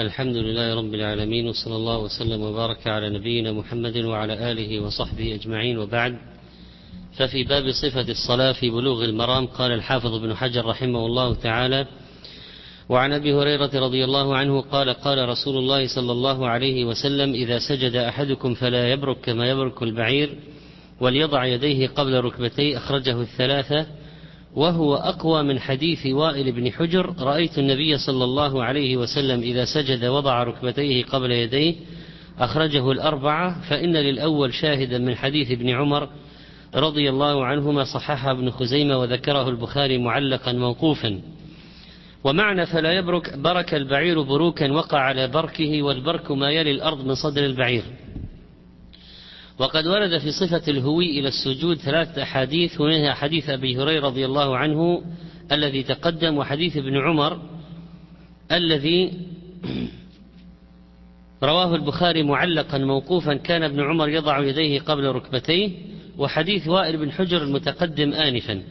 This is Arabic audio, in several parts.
الحمد لله رب العالمين وصلى الله وسلم وبارك على نبينا محمد وعلى آله وصحبه أجمعين وبعد. ففي باب صفة الصلاة في بلوغ المرام قال الحافظ ابن حجر رحمه الله تعالى وعن أبي هريرة رضي الله عنه قال قال رسول الله صلى الله عليه وسلم إذا سجد أحدكم فلا يبرك كما يبرك البعير وليضع يديه قبل ركبتيه أخرجه الثلاثة وهو أقوى من حديث وائل بن حجر رأيت النبي صلى الله عليه وسلم إذا سجد وضع ركبتيه قبل يديه أخرجه الأربعة فإن للأول شاهدا من حديث ابن عمر رضي الله عنهما صححه ابن خزيمة وذكره البخاري معلقا موقوفا. ومعنى فلا يبرك برك البعير بروكا وقع على بركه والبرك ما يلي الأرض من صدر البعير. وقد ورد في صفة الهوي إلى السجود ثلاثة أحاديث ومنها حديث أبي هريرة رضي الله عنه الذي تقدم وحديث ابن عمر الذي رواه البخاري معلقا موقوفا كان ابن عمر يضع يديه قبل ركبتيه وحديث وائل بن حجر المتقدم آنفا.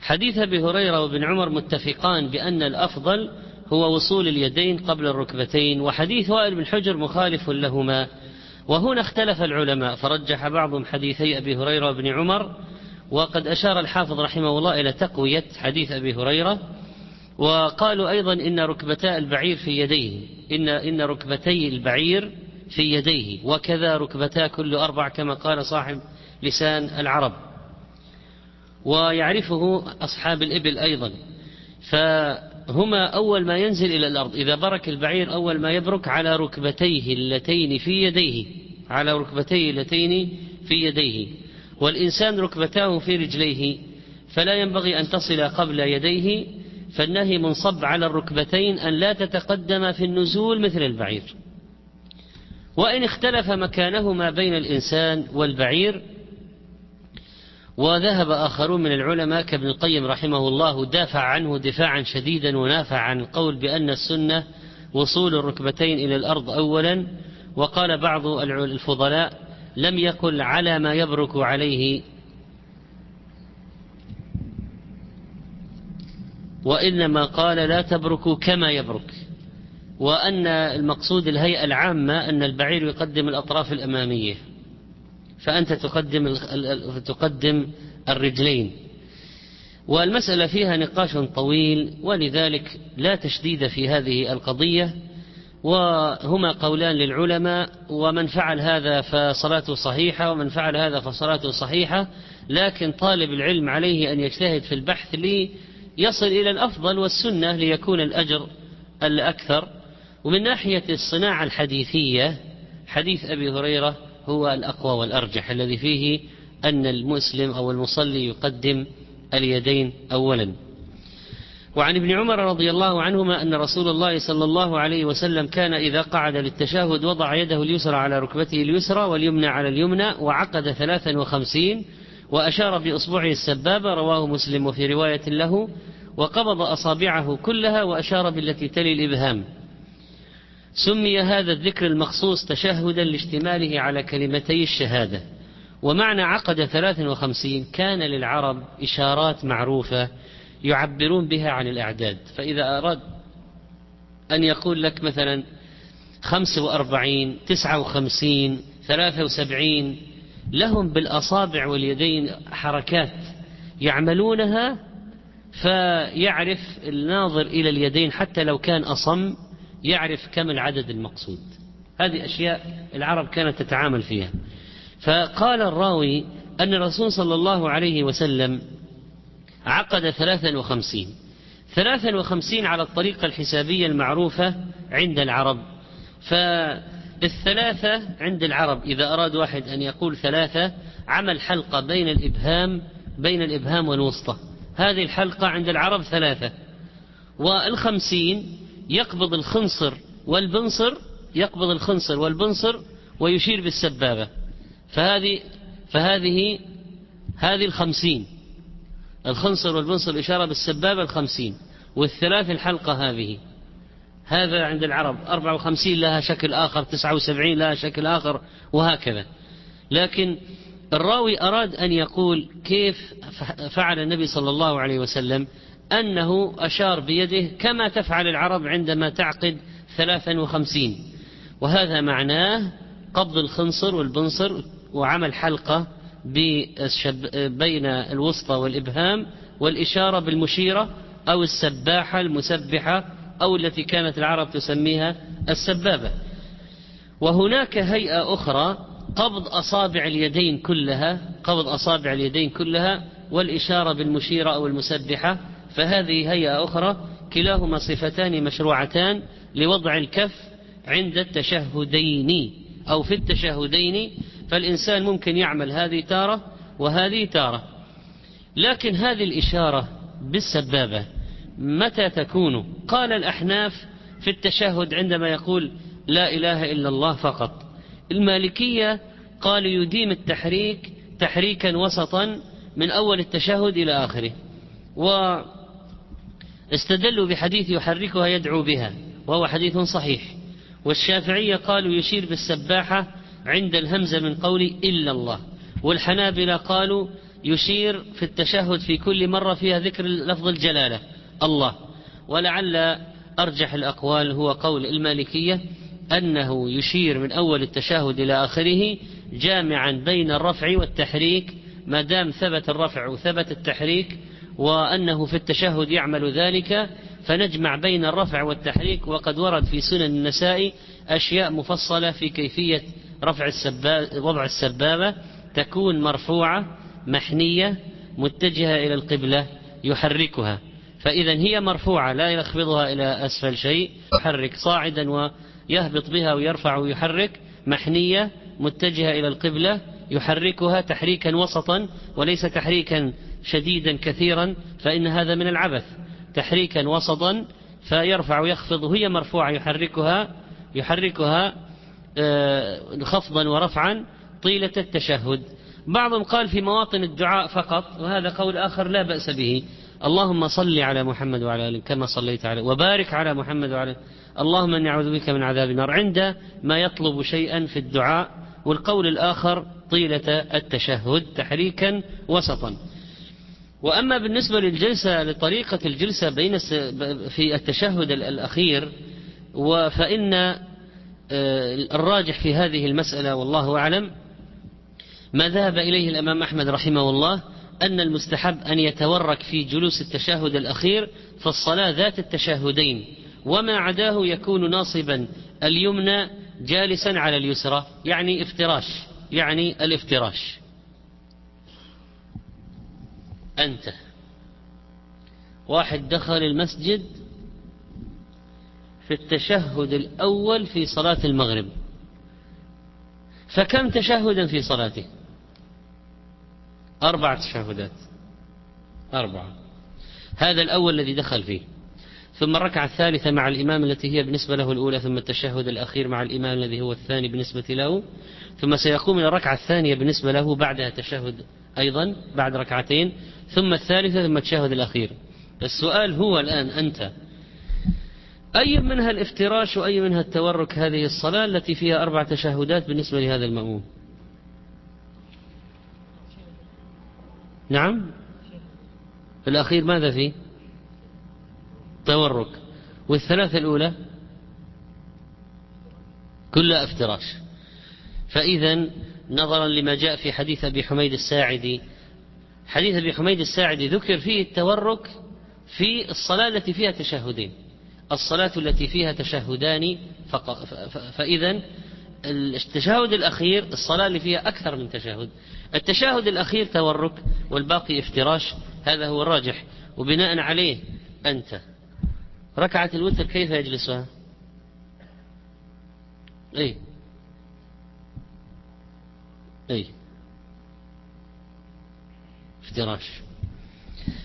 حديث أبي هريرة وابن عمر متفقان بأن الأفضل هو وصول اليدين قبل الركبتين وحديث وائل بن حجر مخالف لهما. وهنا اختلف العلماء. فرجح بعضهم حديثي أبي هريرة وابن عمر وقد أشار الحافظ رحمه الله إلى تقوية حديث أبي هريرة وقالوا أيضا إن ركبتا البعير في يديه. إن إن ركبتي البعير في يديه. وكذا ركبتا كل أربع كما قال صاحب لسان العرب. ويعرفه أصحاب الإبل أيضا. فهما أول ما ينزل إلى الأرض. إذا برك البعير أول ما يبرك على ركبتيه اللتين في يديه. على ركبتيه اللتين في يديه. والإنسان ركبتاه في رجليه. فلا ينبغي أن تصل قبل يديه. فالنهي منصب على الركبتين أن لا تتقدم في النزول مثل البعير. وإن اختلف مكانهما بين الإنسان والبعير وذهب آخرون من العلماء كابن القيم رحمه الله دافع عنه دفاعا شديدا ونافع عن القول بأن السنة وصول الركبتين إلى الأرض أولا. وقال بعض الفضلاء لم يقل على ما يبرك عليه. وإنما قال لا تبركوا كما يبرك. وأن المقصود الهيئة العامة أن البعير يقدم الأطراف الأمامية. فأنت تقدم تقدم الرجلين. والمسألة فيها نقاش طويل ولذلك لا تشديد في هذه القضية وهما قولان للعلماء ومن فعل هذا فصلاته صحيحة ومن فعل هذا فصلاته صحيحة لكن طالب العلم عليه أن يجتهد في البحث ليصل إلى الأفضل والسنة ليكون الأجر الأكثر. ومن ناحية الصناعة الحديثية حديث أبي هريرة هو الأقوى والأرجح الذي فيه أن المسلم أو المصلي يقدم اليدين أولا. وعن ابن عمر رضي الله عنهما أن رسول الله صلى الله عليه وسلم كان إذا قعد للتشهد وضع يده اليسرى على ركبته اليسرى واليمنى على اليمنى وعقد ثلاثا وخمسين وأشار بإصبعه السبابة رواه مسلم وفي رواية له وقبض أصابعه كلها وأشار بالتي تلي الإبهام. سمي هذا الذكر المخصوص تشهدا لاشتماله على كلمتي الشهادة. ومعنى عقد ثلاث وخمسين كان للعرب إشارات معروفة يعبرون بها عن الأعداد. فإذا أراد أن يقول لك مثلا خمس وأربعين تسعة وخمسين ثلاثة وسبعين لهم بالأصابع واليدين حركات يعملونها فيعرف الناظر إلى اليدين حتى لو كان أصم يعرف كم العدد المقصود. هذه أشياء العرب كانت تتعامل فيها. فقال الراوي أن الرسول صلى الله عليه وسلم عقد ثلاثا وخمسين. ثلاثا وخمسين على الطريقة الحسابية المعروفة عند العرب. فالثلاثة عند العرب إذا أراد واحد أن يقول ثلاثة عمل حلقة بين الإبهام بين الإبهام والوسطى. هذه الحلقة عند العرب ثلاثة. والخمسين يقبض الخنصر والبنصر يقبض الخنصر والبنصر ويشير بالسبابة. فهذه فهذه هذه الخمسين. الخنصر والبنصر إشارة بالسبابة الخمسين. والثلاث الحلقة هذه. هذا عند العرب أربعة وخمسين لها شكل آخر. تسعة وسبعين لها شكل آخر. وهكذا. لكن الراوي أراد أن يقول كيف فعل النبي صلى الله عليه وسلم أنه أشار بيده كما تفعل العرب عندما تعقد ثلاثا وخمسين. وهذا معناه قبض الخنصر والبنصر وعمل حلقة بين الوسطى والإبهام والإشارة بالمشيرة أو السباحة المسبحة أو التي كانت العرب تسميها السبابة. وهناك هيئة أخرى قبض أصابع اليدين كلها قبض أصابع اليدين كلها والإشارة بالمشيرة أو المسبحة فهذه هيئة أخرى كلاهما صفتان مشروعتان لوضع الكف عند التشهدين أو في التشهدين فالإنسان ممكن يعمل هذه تارة وهذه تارة. لكن هذه الإشارة بالسبابة متى تكون؟ قال الأحناف في التشهد عندما يقول لا إله إلا الله فقط. المالكية قالوا يديم التحريك تحريكا وسطا من أول التشهد إلى آخره. واستدلوا بحديث يحركها يدعو بها وهو حديث صحيح. والشافعية قالوا يشير بالسباحة عند الهمزة من قول إلا الله. والحنابلة قالوا يشير في التشهد في كل مرة فيها ذكر لفظ الجلالة الله. ولعل أرجح الأقوال هو قول المالكية أنه يشير من أول التشهد إلى آخره جامعا بين الرفع والتحريك ما دام ثبت الرفع وثبت التحريك وأنه في التشهد يعمل ذلك فنجمع بين الرفع والتحريك وقد ورد في سنن النساء أشياء مفصلة في كيفية رفع السبابة وضع السبابة تكون مرفوعة محنية متجهة إلى القبلة يحركها. فإذا هي مرفوعة لا يخفضها إلى أسفل شيء يحرك صاعدا ويهبط بها ويرفع ويحرك محنية متجهة إلى القبلة يحركها تحريكا وسطا وليس تحريكا شديدا كثيرا فإن هذا من العبث. تحريكا وسطا فيرفع ويخفض وهي مرفوعة يحركها يحركها آه، خفضا ورفعا طيلة التشهد. بعضهم قال في مواطن الدعاء فقط وهذا قول آخر لا بأس به. اللهم صل على محمد وعلى آله كما صليت عليه وبارك على محمد وعلى اللهم إني أعوذ بك من عذاب النار. عند ما يطلب شيئا في الدعاء والقول الآخر طيلة التشهد تحريكا وسطا. وأما بالنسبة للجلسة لطريقة الجلسة بين في التشهد الأخير فإن آه، الراجح في هذه المسألة والله أعلم ما ذهب إليه الإمام أحمد رحمه الله أن المستحب أن يتورك في جلوس التشهد الأخير فالصلاة ذات التشهدين وما عداه يكون ناصبا اليمنى جالسا على اليسرى يعني افتراش يعني الافتراش. أنت. واحد دخل المسجد في التشهد الأول في صلاة المغرب. فكم تشهدا في صلاته؟ أربع تشهدات. أربعة هذا الأول الذي دخل فيه. ثم الركعة الثالثة مع الإمام التي هي بالنسبة له الأولى ثم التشهد الأخير مع الإمام الذي هو الثاني بالنسبة له. ثم سيقوم إلى الركعة الثانية بالنسبة له بعدها تشهد أيضا بعد ركعتين. ثم الثالثة ثم التشهد الأخير. السؤال هو الآن أنت. أي منها الافتراش وأي منها التورك هذه الصلاة التي فيها أربع تشهدات بالنسبة لهذا المأموم؟ نعم. الأخير ماذا فيه؟ تورك. والثلاثة الأولى؟ كلها افتراش. فإذا نظرا لما جاء في حديث أبي حميد الساعدي حديث أبي حميد الساعدي ذكر فيه التورك في الصلاة التي فيها تشهدين. الصلاة التي فيها تشهدان فإذا التشهد الأخير الصلاة اللي فيها أكثر من تشهد. التشهد الأخير تورك والباقي افتراش هذا هو الراجح. وبناء عليه أنت. ركعة الوتر كيف يجلسها؟ أي أي افتراش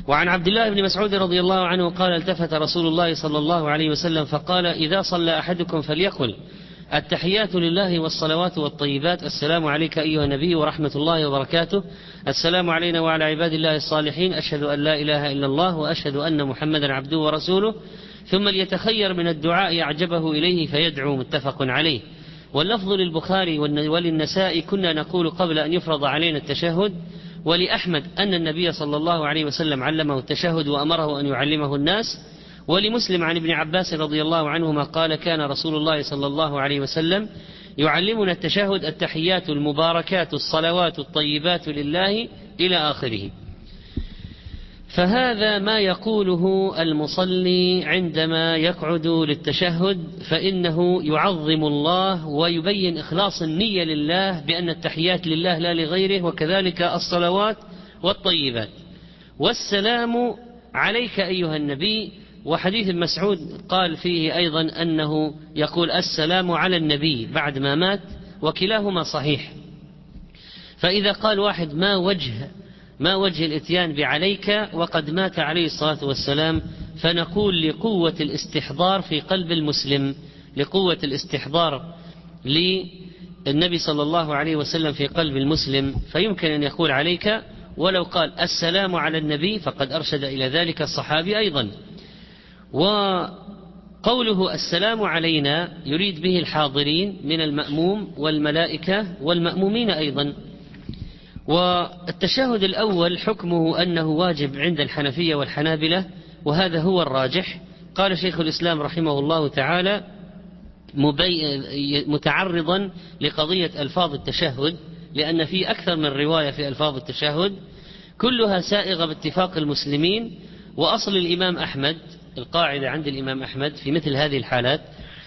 وعن عبد الله بن مسعود رضي الله عنه قال التفت رسول الله صلى الله عليه وسلم فقال إذا صلى أحدكم فليقل التحيات لله والصلوات والطيبات السلام عليك أيها النبي ورحمة الله وبركاته. السلام علينا وعلى عباد الله الصالحين أشهد أن لا إله إلا الله وأشهد أن محمدا عبده ورسوله. ثم ليتخير من الدعاء أعجبه إليه فيدعو متفق عليه. واللفظ للبخاري وللنساء كنا نقول قبل أن يفرض علينا التشهد ولأحمد أن النبي صلى الله عليه وسلم علمه التشهد وأمره أن يعلمه الناس ولمسلم عن ابن عباس رضي الله عنهما قال كان رسول الله صلى الله عليه وسلم يعلمنا التشهد التحيات المباركات الصلوات الطيبات لله إلى آخره. فهذا ما يقوله المصلي عندما يقعد للتشهد فإنه يعظم الله ويبين إخلاص النية لله بأن التحيات لله لا لغيره وكذلك الصلوات والطيبات. والسلام عليك أيها النبي. وحديث مسعود قال فيه أيضا أنه يقول السلام على النبي بعد ما مات وكلاهما صحيح. فإذا قال واحد ما وجه ما وجه الإتيان بعليك وقد مات عليه الصلاة والسلام فنقول لقوة الاستحضار في قلب المسلم لقوة الاستحضار للنبي صلى الله عليه وسلم في قلب المسلم فيمكن أن يقول عليك ولو قال السلام على النبي فقد أرشد إلى ذلك الصحابي أيضا. وقوله السلام علينا يريد به الحاضرين من المأموم والملائكة والمأمومين أيضا. والتشهد الأول حكمه أنه واجب عند الحنفية والحنابلة وهذا هو الراجح. قال شيخ الإسلام رحمه الله تعالى متعرضا لقضية ألفاظ التشهد لأن في أكثر من رواية في ألفاظ التشهد كلها سائغة باتفاق المسلمين. وأصل الإمام أحمد القاعدة عند الإمام أحمد في مثل هذه الحالات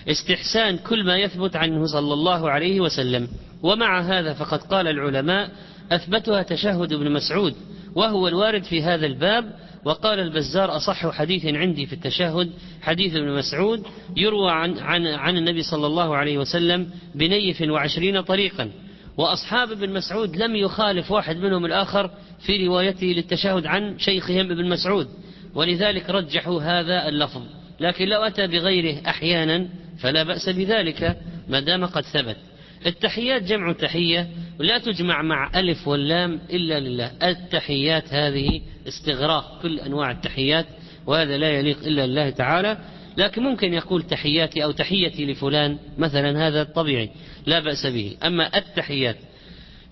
استحسان كل ما يثبت عنه صلى الله عليه وسلم. ومع هذا فقد قال العلماء أثبتها تشهد ابن مسعود وهو الوارد في هذا الباب وقال البزار أصح حديث عندي في التشهد حديث ابن مسعود يروى عن, عن, عن النبي صلى الله عليه وسلم بنيف وعشرين طريقا وأصحاب ابن مسعود لم يخالف واحد منهم الآخر في روايته للتشهد عن شيخهم ابن مسعود ولذلك رجحوا هذا اللفظ لكن لو أتى بغيره أحيانا فلا بأس بذلك ما دام قد ثبت. التحيات جمع تحية ولا تجمع مع ألف واللام إلا لله. التحيات هذه استغراق كل أنواع التحيات وهذا لا يليق إلا لله تعالى. لكن ممكن يقول تحياتي أو تحيتي لفلان مثلا هذا طبيعي لا بأس به. أما التحيات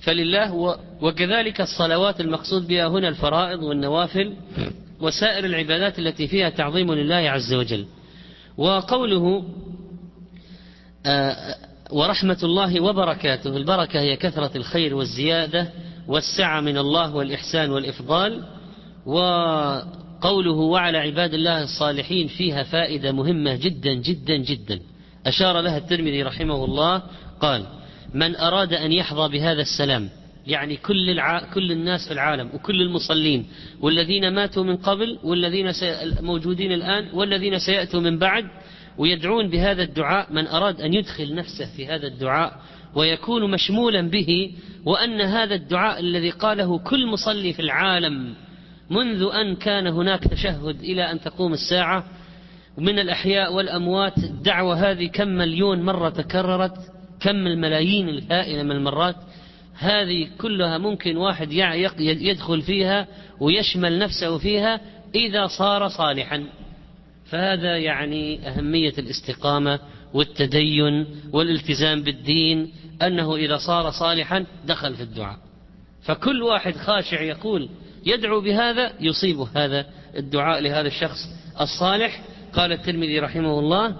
فلله وكذلك الصلوات المقصود بها هنا الفرائض والنوافل وسائر العبادات التي فيها تعظيم لله عز وجل. وقوله آه، ورحمة الله وبركاته. البركة هي كثرة الخير والزيادة والسعة من الله والإحسان والإفضال. وقوله وعلى عباد الله الصالحين فيها فائدة مهمة جدا جدا جدا. أشار لها الترمذي رحمه الله قال من أراد أن يحظى بهذا السلام يعني كل الع... كل الناس في العالم وكل المصلين والذين ماتوا من قبل والذين موجودين الآن والذين سيأتوا من بعد ويدعون بهذا الدعاء من أراد أن يدخل نفسه في هذا الدعاء ويكون مشمولا به وأن هذا الدعاء الذي قاله كل مصلي في العالم منذ أن كان هناك تشهد إلى أن تقوم الساعة من الأحياء والأموات الدعوة هذه كم مليون مرة تكررت كم الملايين الهائلة من المرات هذه كلها ممكن واحد يدخل فيها ويشمل نفسه فيها إذا صار صالحا. فهذا يعني أهمية الاستقامة والتدين والالتزام بالدين أنه إذا صار صالحا دخل في الدعاء. فكل واحد خاشع يقول يدعو بهذا يصيب هذا الدعاء لهذا الشخص الصالح. قال الترمذي رحمه الله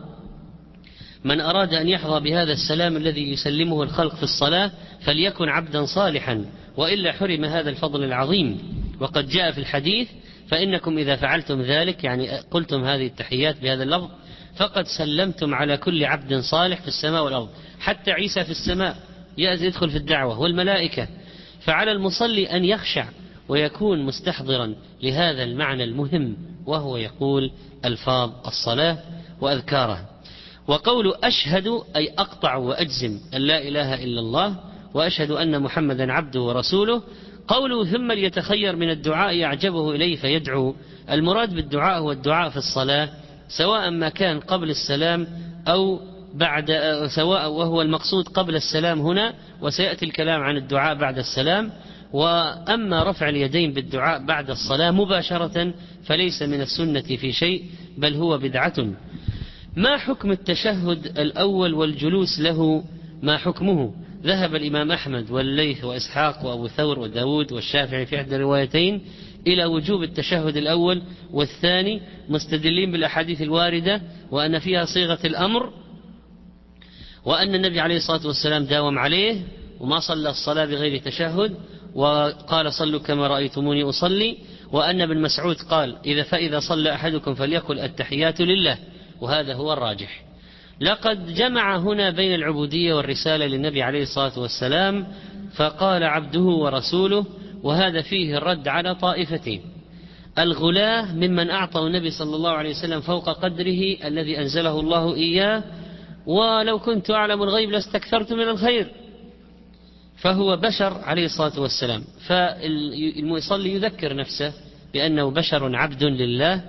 من أراد أن يحظى بهذا السلام الذي يسلمه الخلق في الصلاة فليكن عبدا صالحا وإلا حرم هذا الفضل العظيم. وقد جاء في الحديث فإنكم إذا فعلتم ذلك يعني قلتم هذه التحيات بهذا اللفظ فقد سلمتم على كل عبد صالح في السماء والأرض. حتى عيسى في السماء يدخل في الدعوة والملائكة. فعلى المصلي أن يخشع ويكون مستحضرا لهذا المعنى المهم وهو يقول ألفاظ الصلاة وأذكارها وقول أشهد أي أقطع وأجزم أن لا إله إلا الله وأشهد أن محمدا عبده ورسوله قوله ثم ليتخير من الدعاء يعجبه إليه فيدعو. المراد بالدعاء هو الدعاء في الصلاة سواء ما كان قبل السلام أو بعد سواء وهو المقصود قبل السلام هنا وسيأتي الكلام عن الدعاء بعد السلام. وأما رفع اليدين بالدعاء بعد الصلاة مباشرة فليس من السنة في شيء بل هو بدعة. ما حكم التشهد الأول والجلوس له؟ ما حكمه؟ ذهب الإمام أحمد والليث وإسحاق وأبو ثور وداود والشافعي في إحدى الروايتين إلى وجوب التشهد الأول والثاني مستدلين بالأحاديث الواردة وأن فيها صيغة الأمر وأن النبي عليه الصلاة والسلام داوم عليه وما صلى الصلاة بغير تشهد وقال صلوا كما رأيتموني أصلي وأن ابن مسعود قال إذا فإذا صلى أحدكم فليقل التحيات لله وهذا هو الراجح. لقد جمع هنا بين العبودية والرسالة للنبي عليه الصلاة والسلام فقال عبده ورسوله وهذا فيه الرد على طائفتين الغلاة ممن أعطوا النبي صلى الله عليه وسلم فوق قدره الذي أنزله الله إياه ولو كنت أعلم الغيب لاستكثرت من الخير. فهو بشر عليه الصلاة والسلام. فالمصلي يذكر نفسه بأنه بشر عبد لله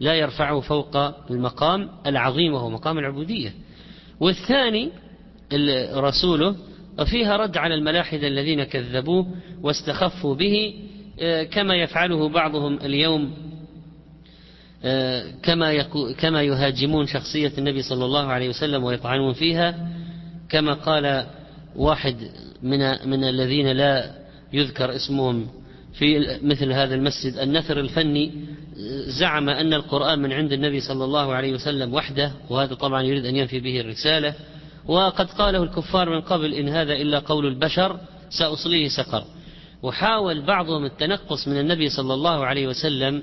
لا يرفعه فوق المقام العظيم وهو مقام العبودية. والثاني رسوله وفيها رد على الملاحدة الذين كذبوه واستخفوا به آه، كما يفعله بعضهم اليوم آه، كما كما يهاجمون شخصية النبي صلى الله عليه وسلم ويطعنون فيها. كما قال واحد من من الذين لا يذكر اسمهم في مثل هذا المسجد النثر الفني زعم أن القرآن من عند النبي صلى الله عليه وسلم وحده وهذا طبعا يريد أن ينفي به الرسالة. وقد قاله الكفار من قبل إن هذا إلا قول البشر سأصليه سقر. وحاول بعضهم التنقص من النبي صلى الله عليه وسلم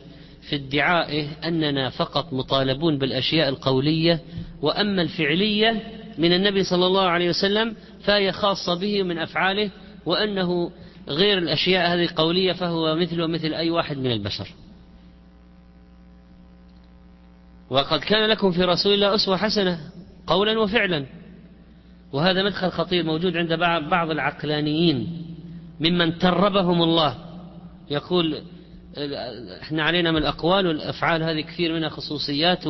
في ادعائه أننا فقط مطالبون بالأشياء القولية وأما الفعلية من النبي صلى الله عليه وسلم فهي خاصة به من أفعاله وأنه غير الأشياء هذه القولية فهو مثله مثل أي واحد من البشر. وقد كان لكم في رسول الله أسوة حسنة قولا وفعلا. وهذا مدخل خطير موجود عند بعض العقلانيين ممن تربهم الله. يقول إحنا علينا من الأقوال والأفعال هذه كثير منها خصوصيات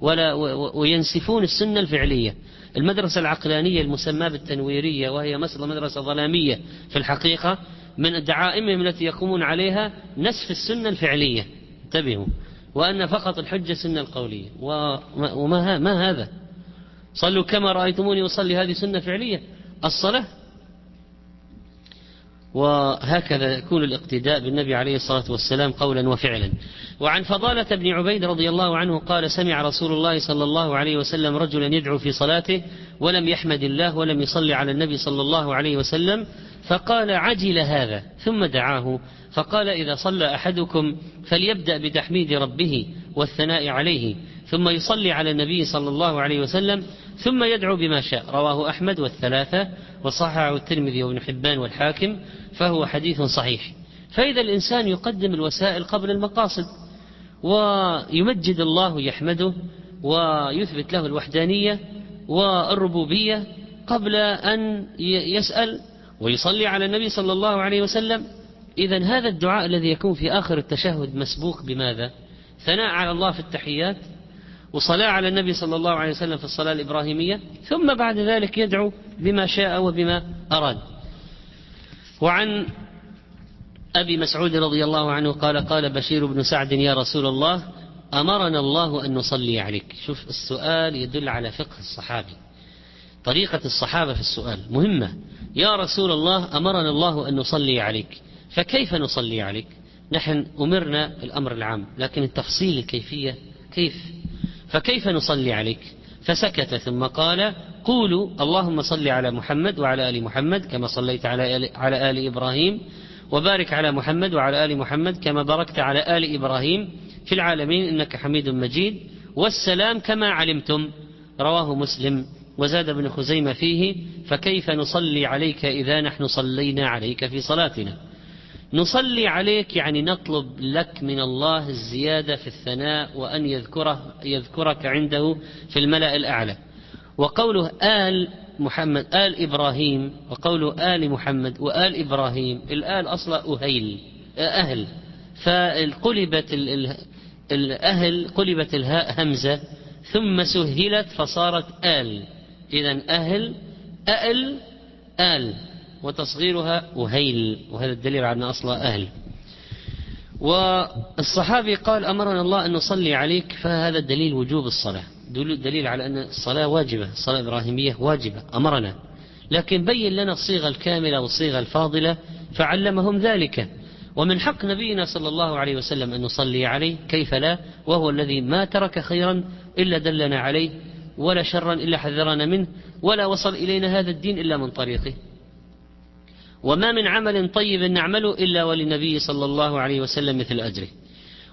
ولا وينسفون السنة الفعلية. المدرسة العقلانية المسماة بالتنويرية وهي مدرسة ظلامية في الحقيقة من دعائمهم التي يقومون عليها نسف السنة الفعلية. انتبهوا. وأن فقط الحجة السنة القولية. وما ما هذا؟ صلوا كما رأيتموني أصلي هذه سنة فعلية. الصلاة؟ وهكذا يكون الاقتداء بالنبي عليه الصلاة والسلام قولا وفعلا. وعن فضالة بن عبيد رضي الله عنه قال سمع رسول الله صلى الله عليه وسلم رجلا يدعو في صلاته ولم يحمد الله ولم يصلي على النبي صلى الله عليه وسلم فقال عجل هذا ثم دعاه فقال إذا صلى أحدكم فليبدأ بتحميد ربه والثناء عليه ثم يصلي على النبي صلى الله عليه وسلم ثم يدعو بما شاء. رواه أحمد والثلاثة وصححه الترمذي وابن حبان والحاكم فهو حديث صحيح. فإذا الإنسان يقدم الوسائل قبل المقاصد ويمجد الله يحمده ويثبت له الوحدانية والربوبية قبل أن يسأل ويصلي على النبي صلى الله عليه وسلم. إذا هذا الدعاء الذي يكون في آخر التشهد مسبوق بماذا؟ ثناء على الله في التحيات وصلاة على النبي صلى الله عليه وسلم في الصلاة الإبراهيمية ثم بعد ذلك يدعو بما شاء وبما أراد. وعن أبي مسعود رضي الله عنه قال قال بشير بن سعد يا رسول الله أمرنا الله أن نصلي عليك. شوف السؤال يدل على فقه الصحابي طريقة الصحابة في السؤال مهمة. يا رسول الله أمرنا الله أن نصلي عليك. فكيف نصلي عليك؟ نحن أمرنا الأمر العام لكن التفصيل الكيفية كيف؟ فكيف نصلي عليك؟ فسكت ثم قال قولوا اللهم صل على محمد وعلى آل محمد كما صليت على آل, على آل إبراهيم وبارك على محمد وعلى آل محمد كما باركت على آل إبراهيم في العالمين إنك حميد مجيد. والسلام كما علمتم. رواه مسلم. وزاد ابن خزيمة فيه فكيف نصلي عليك إذا نحن صلينا عليك في صلاتنا؟ نصلي عليك يعني نطلب لك من الله الزيادة في الثناء وأن يذكره يذكرك عنده في الملأ الأعلى. وقوله آل محمد آل إبراهيم وقوله آل محمد وآل إبراهيم الآل أصلا أهيل أهل. فقلبت الأهل قلبت الهاء همزة ثم سهلت فصارت آل. إذا أهل أل آل وتصغيرها أهيل وهذا الدليل على أن أصلها أهل. والصحابي قال أمرنا الله أن نصلي عليك فهذا دليل وجوب الصلاة. دليل على أن الصلاة واجبة الصلاة الإبراهيمية واجبة أمرنا. لكن بين لنا الصيغة الكاملة والصيغة الفاضلة فعلمهم ذلك. ومن حق نبينا صلى الله عليه وسلم أن نصلي عليه كيف لا؟ وهو الذي ما ترك خيرا إلا دلنا عليه. ولا شرا إلا حذرنا منه ولا وصل إلينا هذا الدين إلا من طريقه. وما من عمل طيب نعمله إلا وللنبي صلى الله عليه وسلم مثل أجره.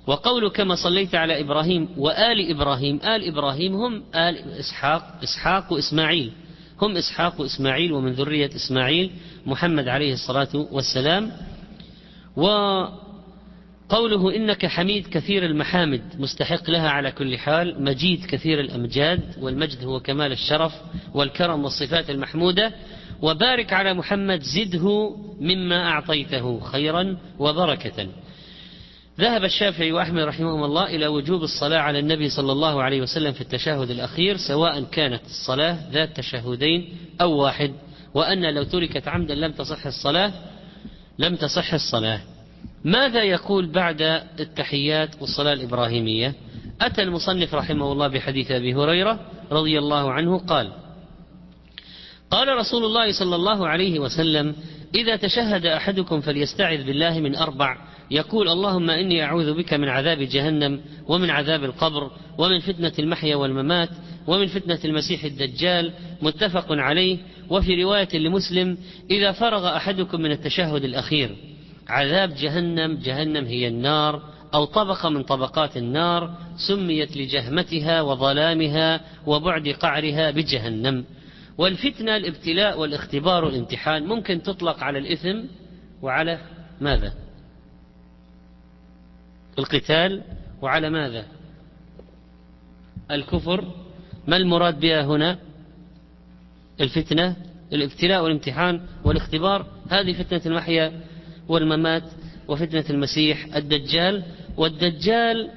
وقول كما صليت على إبراهيم وآل إبراهيم آل إبراهيم هم آل إسحاق إسحاق وإسماعيل. هم إسحاق وإسماعيل ومن ذرية إسماعيل محمد عليه الصلاة والسلام. وقوله إنك حميد كثير المحامد مستحق لها على كل حال مجيد كثير الأمجاد والمجد هو كمال الشرف والكرم والصفات المحمودة وبارك على محمد زده مما أعطيته خيرا وبركة. ذهب الشافعي وأحمد رحمهم الله إلى وجوب الصلاة على النبي صلى الله عليه وسلم في التشهد الأخير سواء كانت الصلاة ذات تشهدين أو واحد وأن لو تركت عمدا لم تصح الصلاة لم تصح الصلاة. ماذا يقول بعد التحيات والصلاة الإبراهيمية؟ أتى المصنف رحمه الله بحديث أبي هريرة رضي الله عنه قال قال رسول الله صلى الله عليه وسلم إذا تشهد أحدكم فليستعذ بالله من أربع. يقول اللهم إني أعوذ بك من عذاب جهنم ومن عذاب القبر ومن فتنة المحيا والممات ومن فتنة المسيح الدجال. متفق عليه. وفي رواية لمسلم إذا فرغ أحدكم من التشهد الأخير. عذاب جهنم جهنم هي النار أو طبقة من طبقات النار سميت لجهمتها وظلامها وبعد قعرها بجهنم. والفتنة الابتلاء والاختبار والامتحان ممكن تطلق على الإثم وعلى ماذا؟ القتال وعلى ماذا؟ الكفر. ما المراد بها هنا؟ الفتنة الابتلاء والامتحان والاختبار. هذه فتنة المحيا والممات وفتنة المسيح الدجال والدجال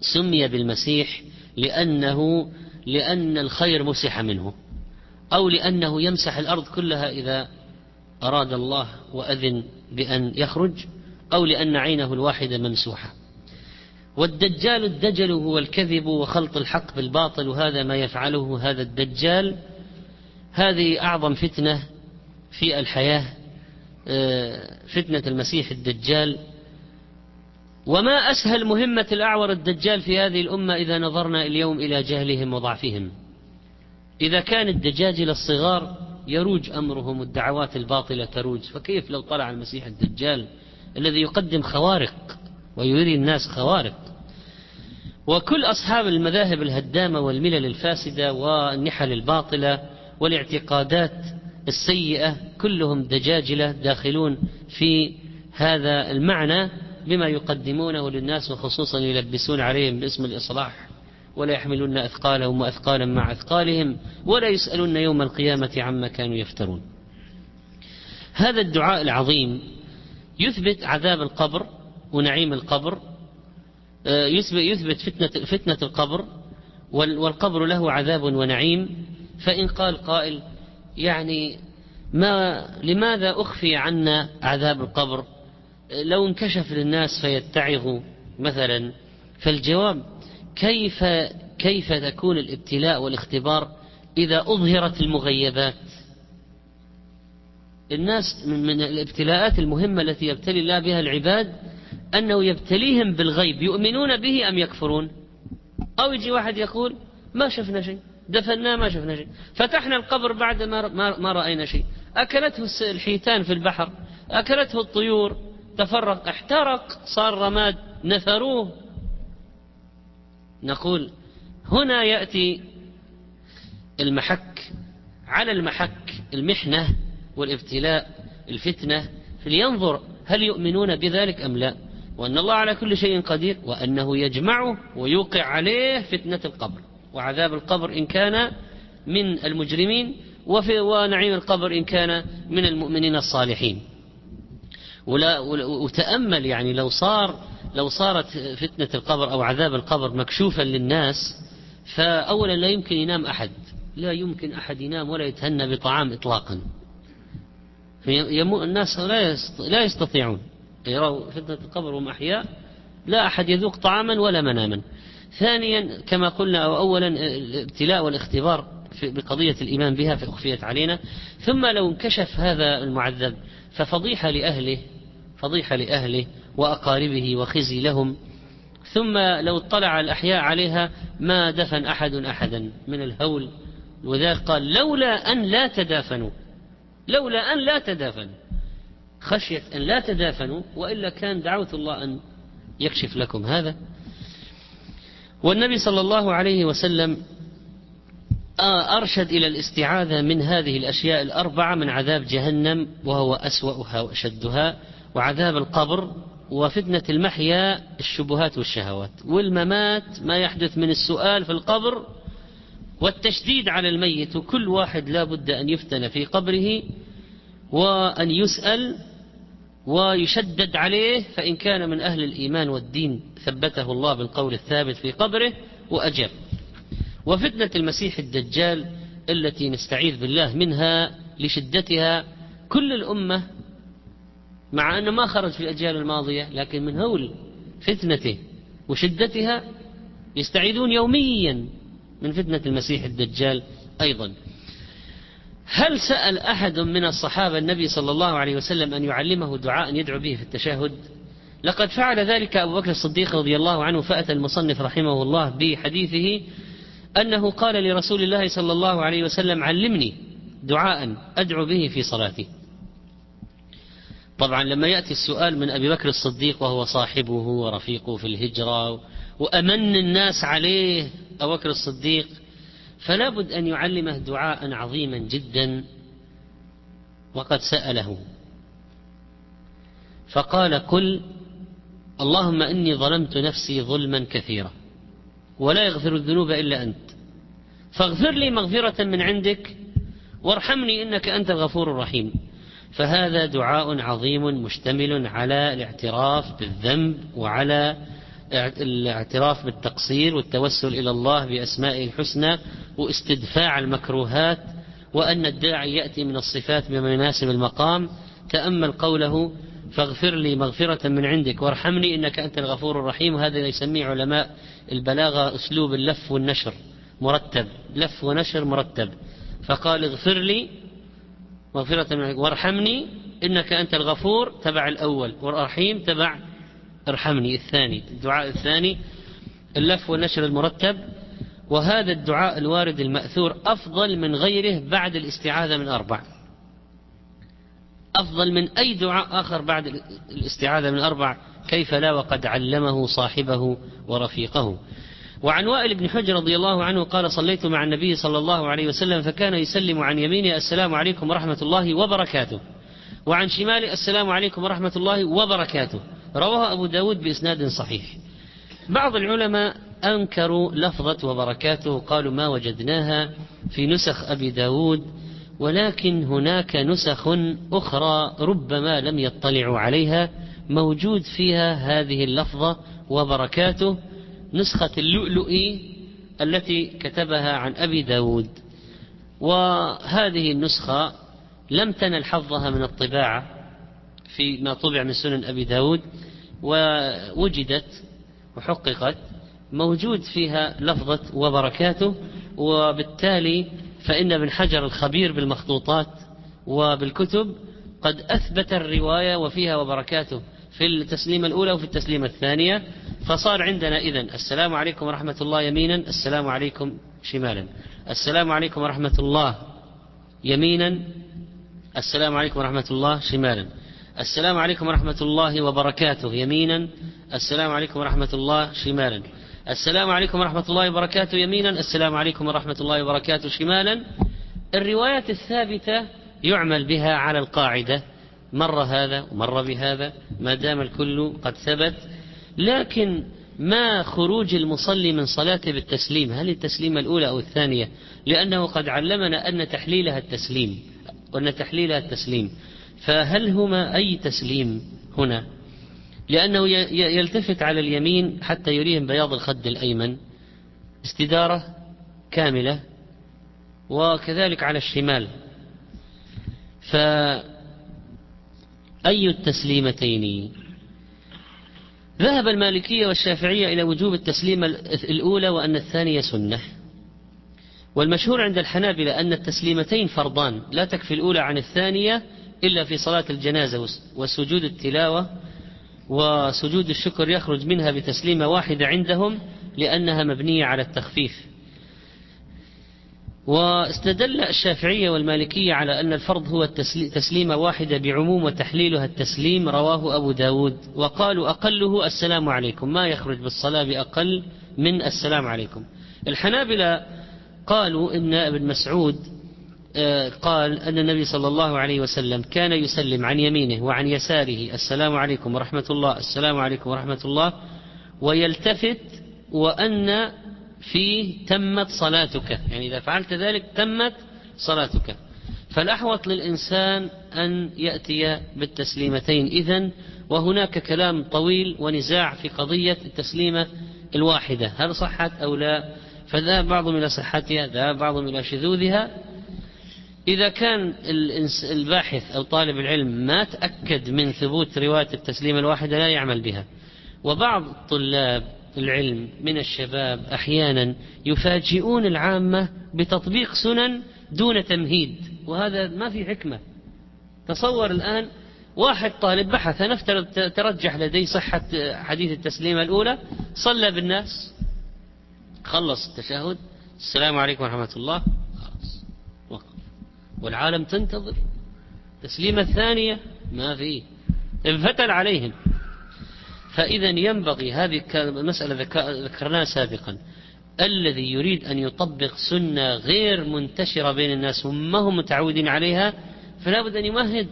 سمي بالمسيح لأنه لأن الخير مسح منه أو لأنه يمسح الأرض كلها إذا أراد الله وأذن بأن يخرج أو لأن عينه الواحدة ممسوحة. والدجال الدجل هو الكذب وخلط الحق بالباطل وهذا ما يفعله هذا الدجال. هذه أعظم فتنة في الحياة فتنة المسيح الدجال. وما أسهل مهمة الأعور الدجال في هذه الأمة إذا نظرنا اليوم إلى جهلهم وضعفهم. إذا كان الدجاجل الصغار يروج أمرهم والدعوات الباطلة تروج. فكيف لو طلع المسيح الدجال الذي يقدم خوارق ويري الناس خوارق؟ وكل أصحاب المذاهب الهدامة والملل الفاسدة والنحل الباطلة والاعتقادات السيئة كلهم دجاجلة داخلون في هذا المعنى بما يقدمونه للناس وخصوصا يلبسون عليهم باسم الإصلاح ولا يحملون أثقالهم وأثقالا مع أثقالهم ولا يسألون يوم القيامة عما كانوا يفترون. هذا الدعاء العظيم يثبت عذاب القبر ونعيم القبر آه، يثبت فتنة, فتنة القبر والقبر له عذاب ونعيم. فإن قال قائل يعني ما لماذا أخفي عنا عذاب القبر؟ لو انكشف للناس فيتعظوا مثلا فالجواب كيف كيف تكون الابتلاء والاختبار إذا أظهرت المغيبات؟ الناس من الابتلاءات المهمة التي يبتلي الله بها العباد أنه يبتليهم بالغيب يؤمنون به أم يكفرون؟ أو يجي واحد يقول ما شفنا شيء. دفناه ما شفنا شيء. فتحنا القبر بعد ما, ما رأينا شيء. أكلته الحيتان في البحر أكلته الطيور تفرق. احترق صار رماد. نثروه نقول هنا يأتي المحك. على المحك المحنة والابتلاء الفتنة. فلينظر هل يؤمنون بذلك أم لا. وأن الله على كل شيء قدير وأنه يجمعه ويوقع عليه فتنة القبر. وعذاب القبر إن كان من المجرمين وفي ونعيم القبر إن كان من المؤمنين الصالحين. ولا وتأمل يعني لو صار لو صارت فتنة القبر أو عذاب القبر مكشوفا للناس فأولا لا يمكن ينام أحد. لا يمكن أحد ينام ولا يتهنى بطعام إطلاقا. الناس لا يستطيعون. يروا فتنة القبر وهم أحياء لا أحد يذوق طعاما ولا مناما. ثانيا كما قلنا أو أولا الابتلاء والاختبار بقضية الإيمان بها فأخفيت علينا. ثم لو انكشف هذا المعذب ففضيحة لأهله فضيحة لأهله وأقاربه وخزي لهم ثم لو اطلع الأحياء عليها ما دفن أحد أحدا من الهول وذلك قال لولا أن لا تدافنوا لولا أن لا تدافنوا خشية أن لا تدافنوا وإلا كان دعوت الله أن يكشف لكم هذا. والنبي صلى الله عليه وسلم أرشد إلى الاستعاذة من هذه الأشياء الأربعة من عذاب جهنم وهو أسوأها وأشدها وعذاب القبر وفتنة المحيا الشبهات والشهوات. والممات ما يحدث من السؤال في القبر والتشديد على الميت وكل واحد لا بد أن يفتن في قبره وأن يسأل ويشدد عليه فإن كان من أهل الإيمان والدين ثبته الله بالقول الثابت في قبره وأجاب وفتنة المسيح الدجال التي نستعيذ بالله منها لشدتها كل الأمة مع أنه ما خرج في الأجيال الماضية لكن من هول فتنته وشدتها يستعيذون يوميا من فتنة المسيح الدجال أيضا. هل سأل أحد من الصحابة النبي صلى الله عليه وسلم أن يعلمه دعاء يدعو به في التشهد؟ لقد فعل ذلك أبو بكر الصديق رضي الله عنه فأتى المصنف رحمه الله بحديثه أنه قال لرسول الله صلى الله عليه وسلم علمني دعاء أدعو به في صلاتي. طبعا لما يأتي السؤال من أبي بكر الصديق وهو صاحبه ورفيقه في الهجرة وأمن الناس عليه أبو بكر الصديق فلا بد أن يعلمه دعاء عظيما جدا وقد سأله. فقال قل اللهم إني ظلمت نفسي ظلما كثيرا ولا يغفر الذنوب إلا أنت. فاغفر لي مغفرة من عندك وارحمني إنك أنت الغفور الرحيم. فهذا دعاء عظيم مشتمل على الاعتراف بالذنب وعلى الاعتراف بالتقصير والتوسل إلى الله بأسمائه الحسنى واستدفاع المكروهات وأن الداعي يأتي من الصفات بما يناسب المقام. تأمل قوله فاغفر لي مغفرة من عندك وارحمني إنك أنت الغفور الرحيم. وهذا يسميه علماء البلاغة أسلوب اللف والنشر مرتب. لف ونشر مرتب. فقال اغفر لي مغفرة من عندك وارحمني إنك أنت الغفور تبع الأول والرحيم تبع ارحمني الثاني الدعاء الثاني اللف والنشر المرتب وهذا الدعاء الوارد المأثور أفضل من غيره بعد الاستعاذة من أربع. أفضل من أي دعاء آخر بعد الاستعاذة من أربع كيف لا وقد علمه صاحبه ورفيقه. وعن وائل بن حجر رضي الله عنه قال صليت مع النبي صلى الله عليه وسلم فكان يسلم عن يمينه السلام عليكم ورحمة الله وبركاته. وعن شماله السلام عليكم ورحمة الله وبركاته. رواه أبو داود بإسناد صحيح. بعض العلماء أنكروا لفظة وبركاته قالوا ما وجدناها في نسخ أبي داود ولكن هناك نسخ أخرى ربما لم يطلعوا عليها موجود فيها هذه اللفظة وبركاته نسخة اللؤلؤي التي كتبها عن أبي داود. وهذه النسخة لم تنل حظها من الطباعة في ما طبع من سنن أبي داود ووجدت وحققت موجود فيها لفظة وبركاته وبالتالي فإن ابن حجر الخبير بالمخطوطات وبالكتب قد أثبت الرواية وفيها وبركاته في التسليمة الأولى وفي التسليمة الثانية. فصار عندنا إذن السلام عليكم ورحمة الله يمينا السلام عليكم شمالا. السلام عليكم ورحمة الله يمينا السلام عليكم ورحمة الله شمالا. السلام عليكم ورحمة الله وبركاته. يمينا. السلام عليكم ورحمة الله شمالا. السلام عليكم ورحمة الله وبركاته يمينا. السلام عليكم ورحمة الله وبركاته شمالا. الروايات الثابتة يعمل بها على القاعدة. مر هذا ومر بهذا. ما دام الكل قد ثبت. لكن ما خروج المصلي من صلاته بالتسليم؟ هل التسليمة الأولى أو الثانية؟ لأنه قد علمنا أن تحليلها التسليم. وأن تحليلها التسليم. فهل هما أي تسليم هنا؟ لأنه يلتفت على اليمين حتى يريهم بياض الخد الأيمن. استدارة كاملة وكذلك على الشمال. فأي التسليمتين؟ ذهب المالكية والشافعية إلى وجوب التسليمة الأولى وأن الثانية سنة. والمشهور عند الحنابلة أن التسليمتين فرضان لا تكفي الأولى عن الثانية إلا في صلاة الجنازة وسجود التلاوة وسجود الشكر يخرج منها بتسليمة واحدة عندهم لأنها مبنية على التخفيف. واستدل الشافعية والمالكية على أن الفرض هو تسليمة واحدة بعموم وتحليلها التسليم رواه أبو داود. وقالوا أقله السلام عليكم. ما يخرج بالصلاة بأقل من السلام عليكم. الحنابلة قالوا إن ابن مسعود قال أن النبي صلى الله عليه وسلم كان يسلم عن يمينه وعن يساره السلام عليكم ورحمة الله السلام عليكم ورحمة الله ويلتفت وأن فيه تمت صلاتك. يعني إذا فعلت ذلك تمت صلاتك. فالأحوط للإنسان أن يأتي بالتسليمتين. إذن وهناك كلام طويل ونزاع في قضية التسليمة الواحدة. هل صحت أو لا؟ فذهب بعضهم إلى صحتها ذهب بعضهم إلى شذوذها. إذا كان الباحث أو طالب العلم ما تأكد من ثبوت رواية التسليم الواحدة لا يعمل بها. وبعض الطلاب العلم من الشباب أحيانا يفاجئون العامة بتطبيق سنن دون تمهيد وهذا ما في حكمة. تصور الآن واحد طالب بحث نفترض ترجح لديه صحة حديث التسليمة الأولى صلى بالناس خلص التشهد. السلام عليكم ورحمة الله. والعالم تنتظر. تسليمة الثانية ما في. انفتل عليهم. فإذا ينبغي هذه المسألة ذكرناها سابقا. الذي يريد أن يطبق سنة غير منتشرة بين الناس وما هم متعودين عليها فلا بد أن يمهد.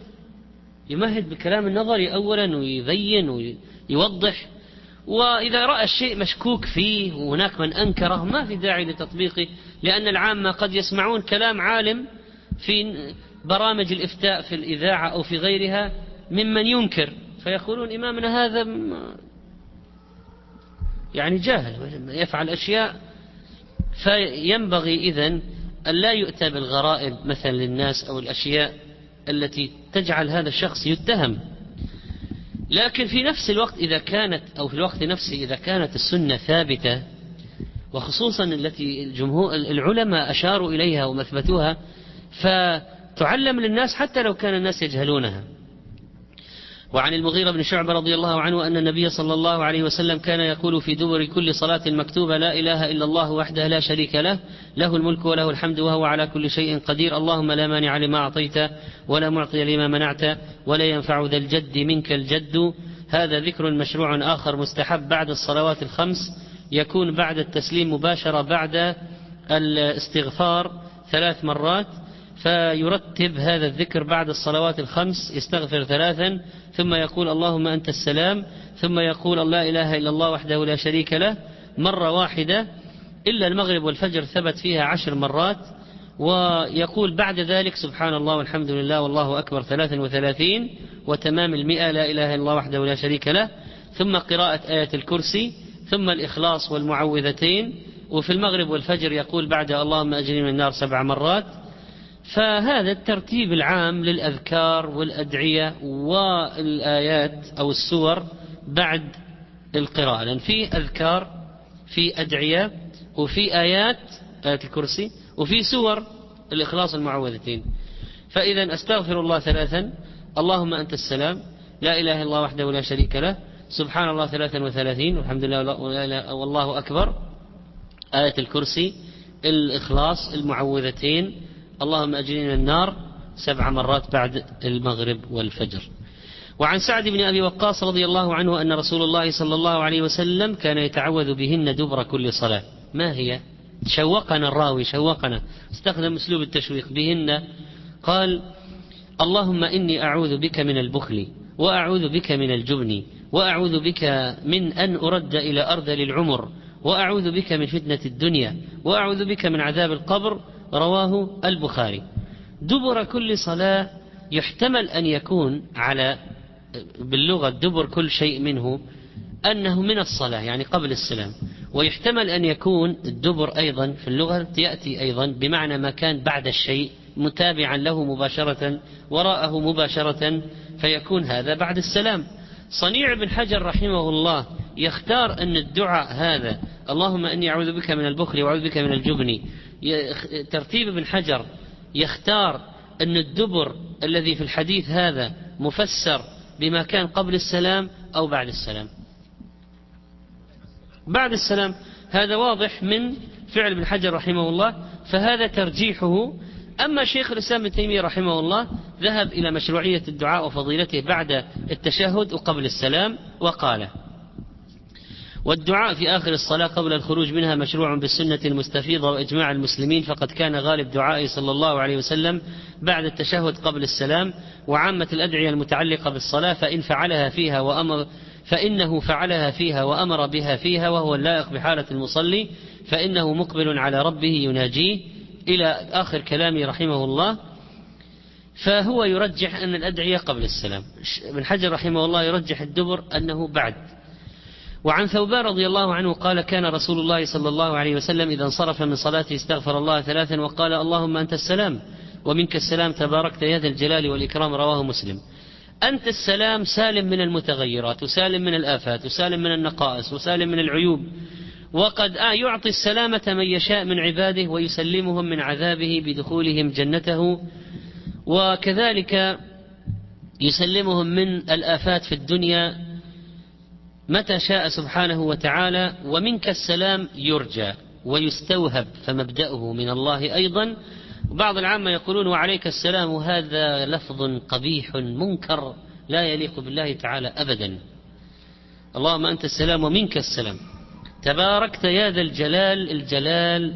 يمهد بالكلام النظري أولا ويبين ويوضح. وإذا رأى الشيء مشكوك فيه وهناك من أنكره ما في داعي لتطبيقه لأن العامة قد يسمعون كلام عالم في برامج الإفتاء في الإذاعة أو في غيرها ممن ينكر. فيقولون إمامنا هذا يعني جاهل يفعل أشياء فينبغي إذن أن لا يؤتى بالغرائب مثلا للناس أو الأشياء التي تجعل هذا الشخص يتهم. لكن في نفس الوقت إذا كانت أو في الوقت نفسه إذا كانت السنة ثابتة وخصوصا التي الجمهور العلماء أشاروا إليها ومثبتوها فتعلم للناس حتى لو كان الناس يجهلونها. وعن المغيرة بن شعبة رضي الله عنه أن النبي صلى الله عليه وسلم كان يقول في دبر كل صلاة مكتوبة لا إله إلا الله وحده لا شريك له له الملك وله الحمد وهو على كل شيء قدير اللهم لا مانع لما أعطيت ولا معطي لما منعت ولا ينفع ذا الجد منك الجد. هذا ذكر مشروع آخر مستحب بعد الصلوات الخمس يكون بعد التسليم مباشرة بعد الاستغفار ثلاث مرات. فيرتب هذا الذكر بعد الصلوات الخمس يستغفر ثلاثا ثم يقول اللهم أنت السلام ثم يقول لا إله إلا الله وحده لا شريك له. مرة واحدة إلا المغرب والفجر ثبت فيها عشر مرات ويقول بعد ذلك سبحان الله والحمد لله والله أكبر ثلاثا وثلاثين وتمام المئة لا إله إلا الله وحده لا شريك له. ثم قراءة آية الكرسي ثم الإخلاص والمعوذتين. وفي المغرب والفجر يقول بعد اللهم أجري من النار سبع مرات. فهذا الترتيب العام للأذكار والأدعية والآيات أو السور بعد القراءة. لأن في أذكار في أدعية وفي آيات آيات الكرسي وفي سور الإخلاص المعوذتين. فإذا أستغفر الله ثلاثا اللهم أنت السلام لا إله إلا الله وحده لا شريك له سبحان الله ثلاثا وثلاثين والحمد لله والله أكبر. آية الكرسي الإخلاص المعوذتين اللهم أجرني من النار سبع مرات بعد المغرب والفجر. وعن سعد بن أبي وقاص رضي الله عنه أن رسول الله صلى الله عليه وسلم كان يتعوذ بهن دبر كل صلاة. ما هي؟ شوقنا الراوي شوقنا. استخدم أسلوب التشويق بهن. قال اللهم إني أعوذ بك من البخل وأعوذ بك من الجبن وأعوذ بك من أن أرد إلى أرض العمر وأعوذ بك من فتنة الدنيا وأعوذ بك من عذاب القبر رواه البخاري. دبر كل صلاة يحتمل أن يكون على باللغة دبر كل شيء منه أنه من الصلاة يعني قبل السلام. ويحتمل أن يكون الدبر أيضا في اللغة يأتي أيضا بمعنى ما كان بعد الشيء متابعا له مباشرة وراءه مباشرة فيكون هذا بعد السلام. صنيع بن حجر رحمه الله يختار أن الدعاء هذا اللهم إني أعوذ بك من البخل وأعوذ بك من الجبن ترتيب ابن حجر يختار أن الدبر الذي في الحديث هذا مفسر بما كان قبل السلام أو بعد السلام. بعد السلام هذا واضح من فعل ابن حجر رحمه الله فهذا ترجيحه. أما شيخ الإسلام ابن تيمية رحمه الله ذهب إلى مشروعية الدعاء وفضيلته بعد التشهد وقبل السلام وقال والدعاء في آخر الصلاة قبل الخروج منها مشروع بالسنة المستفيضة وإجماع المسلمين فقد كان غالب دعائه صلى الله عليه وسلم بعد التشهد قبل السلام وعامة الأدعية المتعلقة بالصلاة فإن فعلها فيها وأمر فإنه فعلها فيها وأمر بها فيها وهو اللائق بحالة المصلي فإنه مقبل على ربه يناجيه. إلى آخر كلامه رحمه الله. فهو يرجح أن الأدعية قبل السلام. ابن حجر رحمه الله يرجح الدبر أنه بعد. وعن ثوبان رضي الله عنه قال كان رسول الله صلى الله عليه وسلم إذا انصرف من صلاته استغفر الله ثلاثا وقال اللهم أنت السلام ومنك السلام تباركت يا ذا الجلال والإكرام رواه مسلم. أنت السلام سالم من المتغيرات وسالم من الآفات وسالم من النقائص وسالم من العيوب. وقد آه يعطي السلامة من يشاء من عباده ويسلمهم من عذابه بدخولهم جنته. وكذلك يسلمهم من الآفات في الدنيا متى شاء سبحانه وتعالى ومنك السلام يرجى ويستوهب فمبدأه من الله أيضا. بعض العامة يقولون وعليك السلام هذا لفظ قبيح منكر لا يليق بالله تعالى أبدا. اللهم أنت السلام ومنك السلام. تباركت يا ذا الجلال الجلال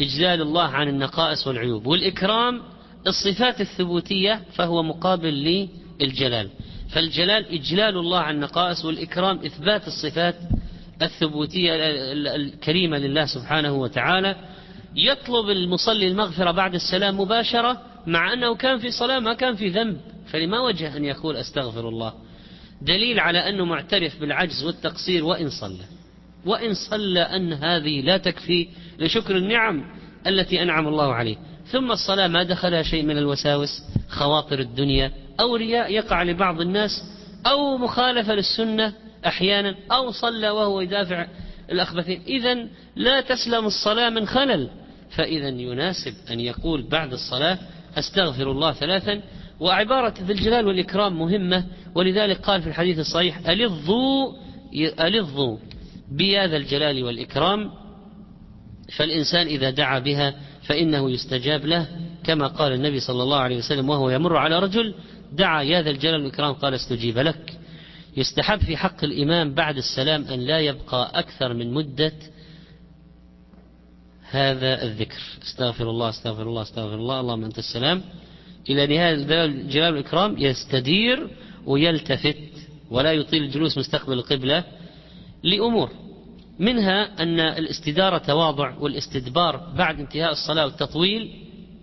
إجلال الله عن النقائص والعيوب والإكرام الصفات الثبوتية فهو مقابل للجلال. فالجلال إجلال الله عن النقائص والإكرام إثبات الصفات الثبوتية الكريمة لله سبحانه وتعالى. يطلب المصلي المغفرة بعد السلام مباشرة مع أنه كان في صلاة ما كان في ذنب. فلما وجه أن يقول أستغفر الله. دليل على أنه معترف بالعجز والتقصير وإن صلى. وإن صلى أن هذه لا تكفي لشكر النعم التي أنعم الله عليه. ثم الصلاة ما دخلها شيء من الوساوس خواطر الدنيا. أو رياء يقع لبعض الناس أو مخالفة للسنة أحيانا أو صلى وهو يدافع الأخبثين. إذا لا تسلم الصلاة من خلل فإذا يناسب أن يقول بعد الصلاة أستغفر الله ثلاثا. وعبارة ذي الجلال والإكرام مهمة ولذلك قال في الحديث الصحيح ألظوا ألظوا بيا الجلال والإكرام. فالإنسان إذا دعا بها فإنه يستجاب له كما قال النبي صلى الله عليه وسلم وهو يمر على رجل دعا يا ذا الجلال والإكرام قال استجيب لك. يستحب في حق الإمام بعد السلام أن لا يبقى أكثر من مدة هذا الذكر. استغفر الله استغفر الله استغفر الله اللهم أنت السلام. إلى نهاية الجلال والإكرام يستدير ويلتفت ولا يطيل الجلوس مستقبل القبلة لأمور. منها أن الاستدارة تواضع والاستدبار بعد انتهاء الصلاة والتطويل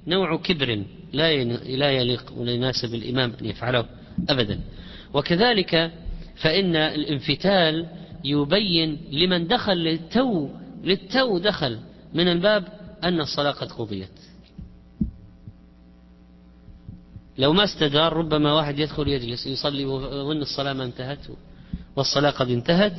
نوع كبر. لا لا يليق ولا يناسب الإمام أن يفعله أبدا. وكذلك فإن الانفتال يبين لمن دخل للتو للتو دخل. من الباب أن الصلاة قد قضيت. لو ما استدار ربما واحد يدخل يجلس يصلي وظن الصلاة ما انتهت والصلاة قد انتهت.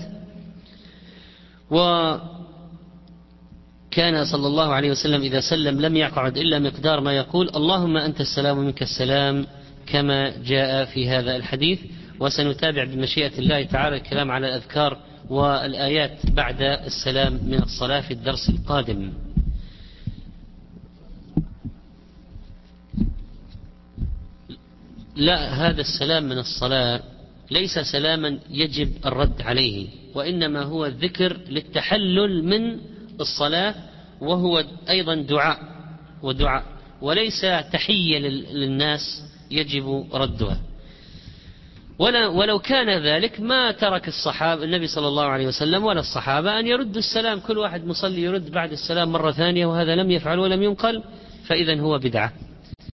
وكان صلى الله عليه وسلم إذا سلم لم يقعد إلا مقدار ما يقول اللهم أنت السلام ومنك السلام كما جاء في هذا الحديث. وسنتابع بمشيئة الله تعالى الكلام على الأذكار والآيات بعد السلام من الصلاة في الدرس القادم. لا هذا السلام من الصلاة ليس سلاما يجب الرد عليه وإنما هو الذكر للتحلل من الصلاة وهو أيضا دعاء ودعاء. وليس تحية للناس يجب ردها. ولو كان ذلك ما ترك الصحابة النبي صلى الله عليه وسلم ولا الصحابة أن يردوا السلام. كل واحد مصلي يرد بعد السلام مرة ثانية وهذا لم يفعل ولم ينقل فإذا هو بدعة.